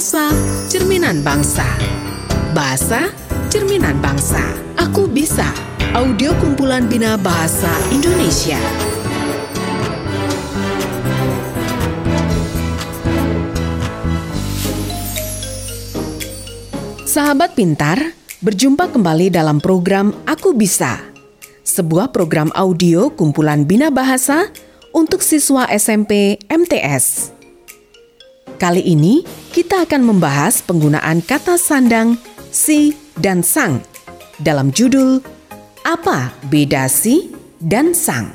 Bahasa Cerminan Bangsa. Bahasa Cerminan Bangsa. Aku Bisa. Audio kumpulan Bina Bahasa Indonesia. Sahabat pintar, berjumpa kembali dalam program Aku Bisa Sebuah program audio kumpulan Bina Bahasa untuk siswa SMP MTS. Kali ini kita akan membahas penggunaan kata sandang si dan sang dalam judul Apa beda si dan sang?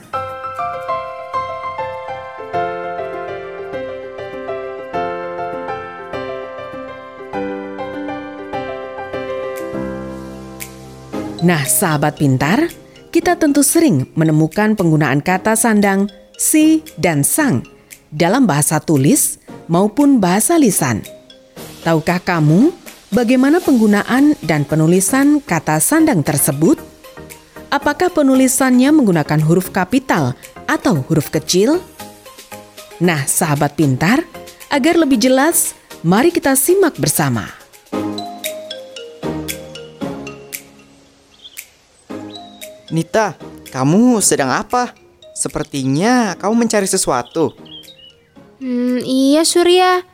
Nah, sahabat pintar, kita tentu sering menemukan penggunaan kata sandang si dan sang dalam bahasa tulis maupun bahasa lisan. Tahukah kamu bagaimana penggunaan dan penulisan kata sandang tersebut? Apakah penulisannya menggunakan huruf kapital atau huruf kecil? Nah, sahabat pintar, agar lebih jelas, mari kita simak bersama. Nita, kamu sedang apa? Sepertinya kamu mencari sesuatu. Hmm, iya Surya.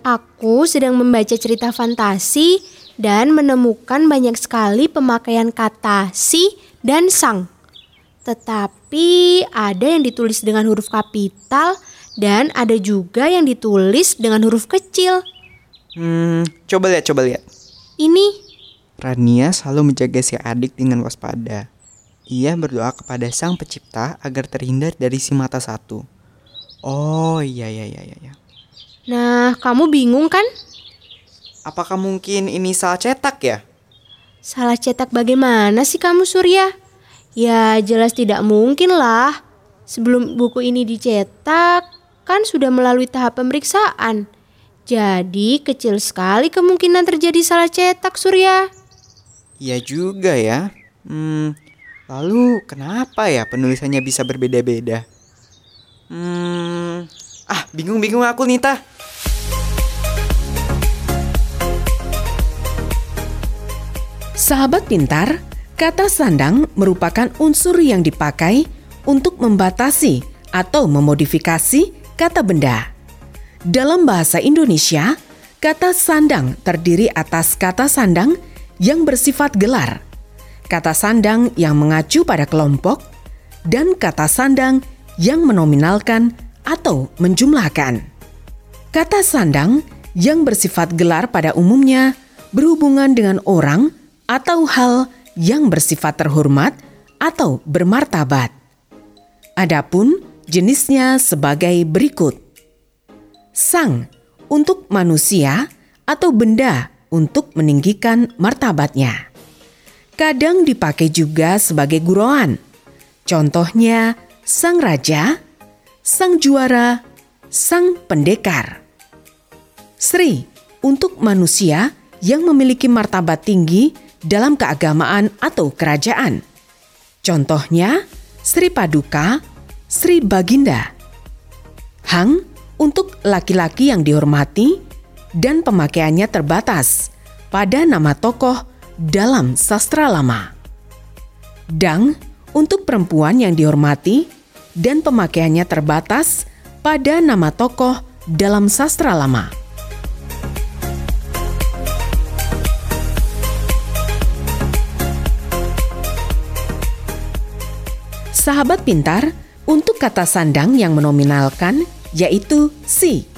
Aku sedang membaca cerita fantasi dan menemukan banyak sekali pemakaian kata si dan sang. Tetapi ada yang ditulis dengan huruf kapital dan ada juga yang ditulis dengan huruf kecil. Hmm, coba lihat, coba lihat. Ini Rania selalu menjaga si adik dengan waspada. Ia berdoa kepada sang pencipta agar terhindar dari si mata satu. Oh iya iya iya iya. Nah, kamu bingung kan? Apakah mungkin ini salah cetak ya? Salah cetak bagaimana sih kamu Surya? Ya jelas tidak mungkin lah. Sebelum buku ini dicetak, kan sudah melalui tahap pemeriksaan. Jadi kecil sekali kemungkinan terjadi salah cetak Surya. Iya juga ya. Hmm, lalu kenapa ya penulisannya bisa berbeda-beda? Hmm, ah bingung-bingung aku Nita. Sahabat pintar, kata sandang merupakan unsur yang dipakai untuk membatasi atau memodifikasi kata benda. Dalam bahasa Indonesia, kata sandang terdiri atas kata sandang yang bersifat gelar, kata sandang yang mengacu pada kelompok, dan kata sandang yang menominalkan atau menjumlahkan. Kata sandang yang bersifat gelar pada umumnya berhubungan dengan orang atau hal yang bersifat terhormat atau bermartabat. Adapun jenisnya sebagai berikut. Sang untuk manusia atau benda untuk meninggikan martabatnya. Kadang dipakai juga sebagai guruan. Contohnya sang raja, sang juara, sang pendekar. Sri untuk manusia yang memiliki martabat tinggi dalam keagamaan atau kerajaan. Contohnya Sri Paduka, Sri Baginda. Hang untuk laki-laki yang dihormati dan pemakaiannya terbatas pada nama tokoh dalam sastra lama. Dang untuk perempuan yang dihormati dan pemakaiannya terbatas pada nama tokoh dalam sastra lama. Sahabat pintar, untuk kata sandang yang menominalkan yaitu si.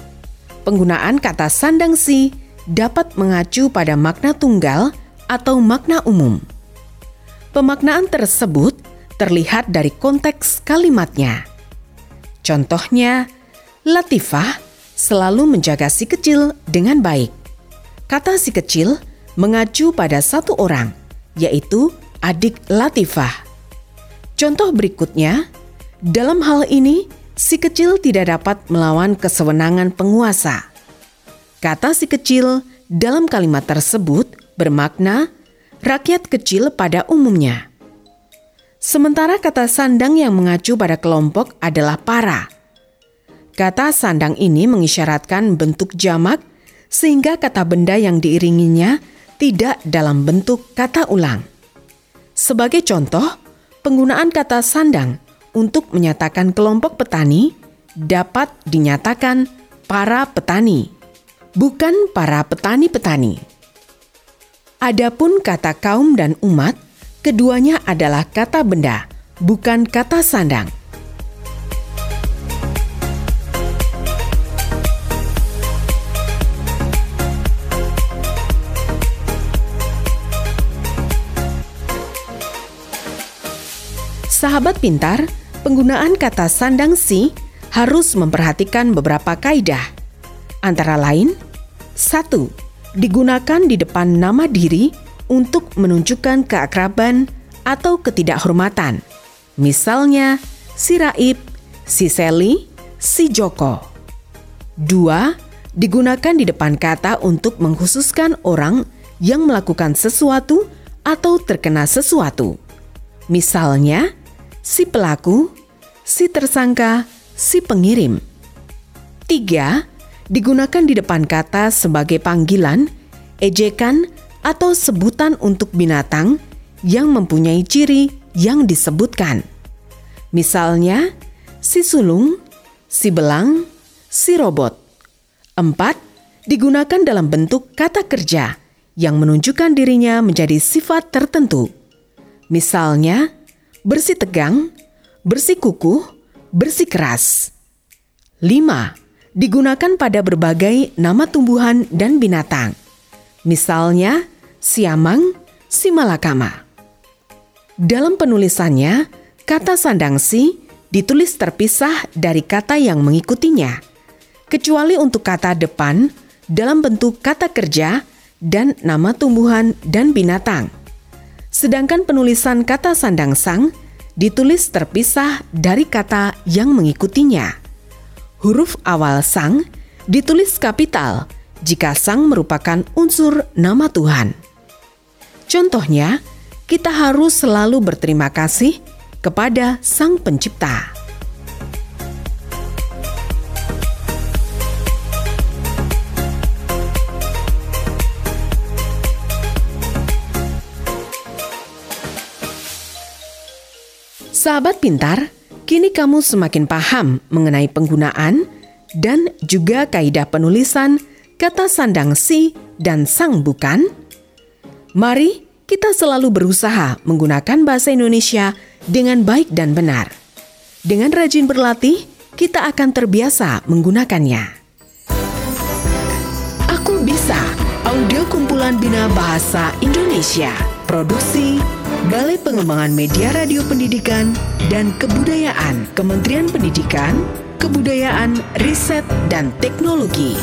Penggunaan kata sandang si dapat mengacu pada makna tunggal atau makna umum. Pemaknaan tersebut terlihat dari konteks kalimatnya. Contohnya, Latifah selalu menjaga si kecil dengan baik. Kata si kecil mengacu pada satu orang, yaitu adik Latifah. Contoh berikutnya, dalam hal ini si kecil tidak dapat melawan kesewenangan penguasa. Kata si kecil dalam kalimat tersebut bermakna rakyat kecil pada umumnya. Sementara kata sandang yang mengacu pada kelompok adalah para. Kata sandang ini mengisyaratkan bentuk jamak sehingga kata benda yang diiringinya tidak dalam bentuk kata ulang. Sebagai contoh, penggunaan kata sandang untuk menyatakan kelompok petani dapat dinyatakan para petani, bukan para petani-petani. Adapun kata kaum dan umat, keduanya adalah kata benda, bukan kata sandang. Sahabat pintar, penggunaan kata sandang si harus memperhatikan beberapa kaidah. Antara lain, satu, digunakan di depan nama diri untuk menunjukkan keakraban atau ketidakhormatan. Misalnya, si Raib, si Seli, si Joko. Dua, digunakan di depan kata untuk mengkhususkan orang yang melakukan sesuatu atau terkena sesuatu. Misalnya, si pelaku, si tersangka, si pengirim. Tiga, digunakan di depan kata sebagai panggilan, ejekan, atau sebutan untuk binatang yang mempunyai ciri yang disebutkan. Misalnya, si sulung, si belang, si robot. Empat, digunakan dalam bentuk kata kerja yang menunjukkan dirinya menjadi sifat tertentu. Misalnya, bersih tegang, bersih kukuh, bersih keras. 5. Digunakan pada berbagai nama tumbuhan dan binatang. Misalnya, siamang, simalakama. Dalam penulisannya, kata sandang si ditulis terpisah dari kata yang mengikutinya, kecuali untuk kata depan dalam bentuk kata kerja dan nama tumbuhan dan binatang. Sedangkan penulisan kata sandang sang ditulis terpisah dari kata yang mengikutinya. Huruf awal sang ditulis kapital jika sang merupakan unsur nama Tuhan. Contohnya, kita harus selalu berterima kasih kepada Sang Pencipta. Sahabat pintar, kini kamu semakin paham mengenai penggunaan dan juga kaidah penulisan kata sandang si dan sang bukan? Mari kita selalu berusaha menggunakan bahasa Indonesia dengan baik dan benar. Dengan rajin berlatih, kita akan terbiasa menggunakannya. Aku bisa, audio kumpulan Bina Bahasa Indonesia, produksi Balai Pengembangan Media Radio Pendidikan dan Kebudayaan Kementerian Pendidikan, Kebudayaan, Riset, dan Teknologi.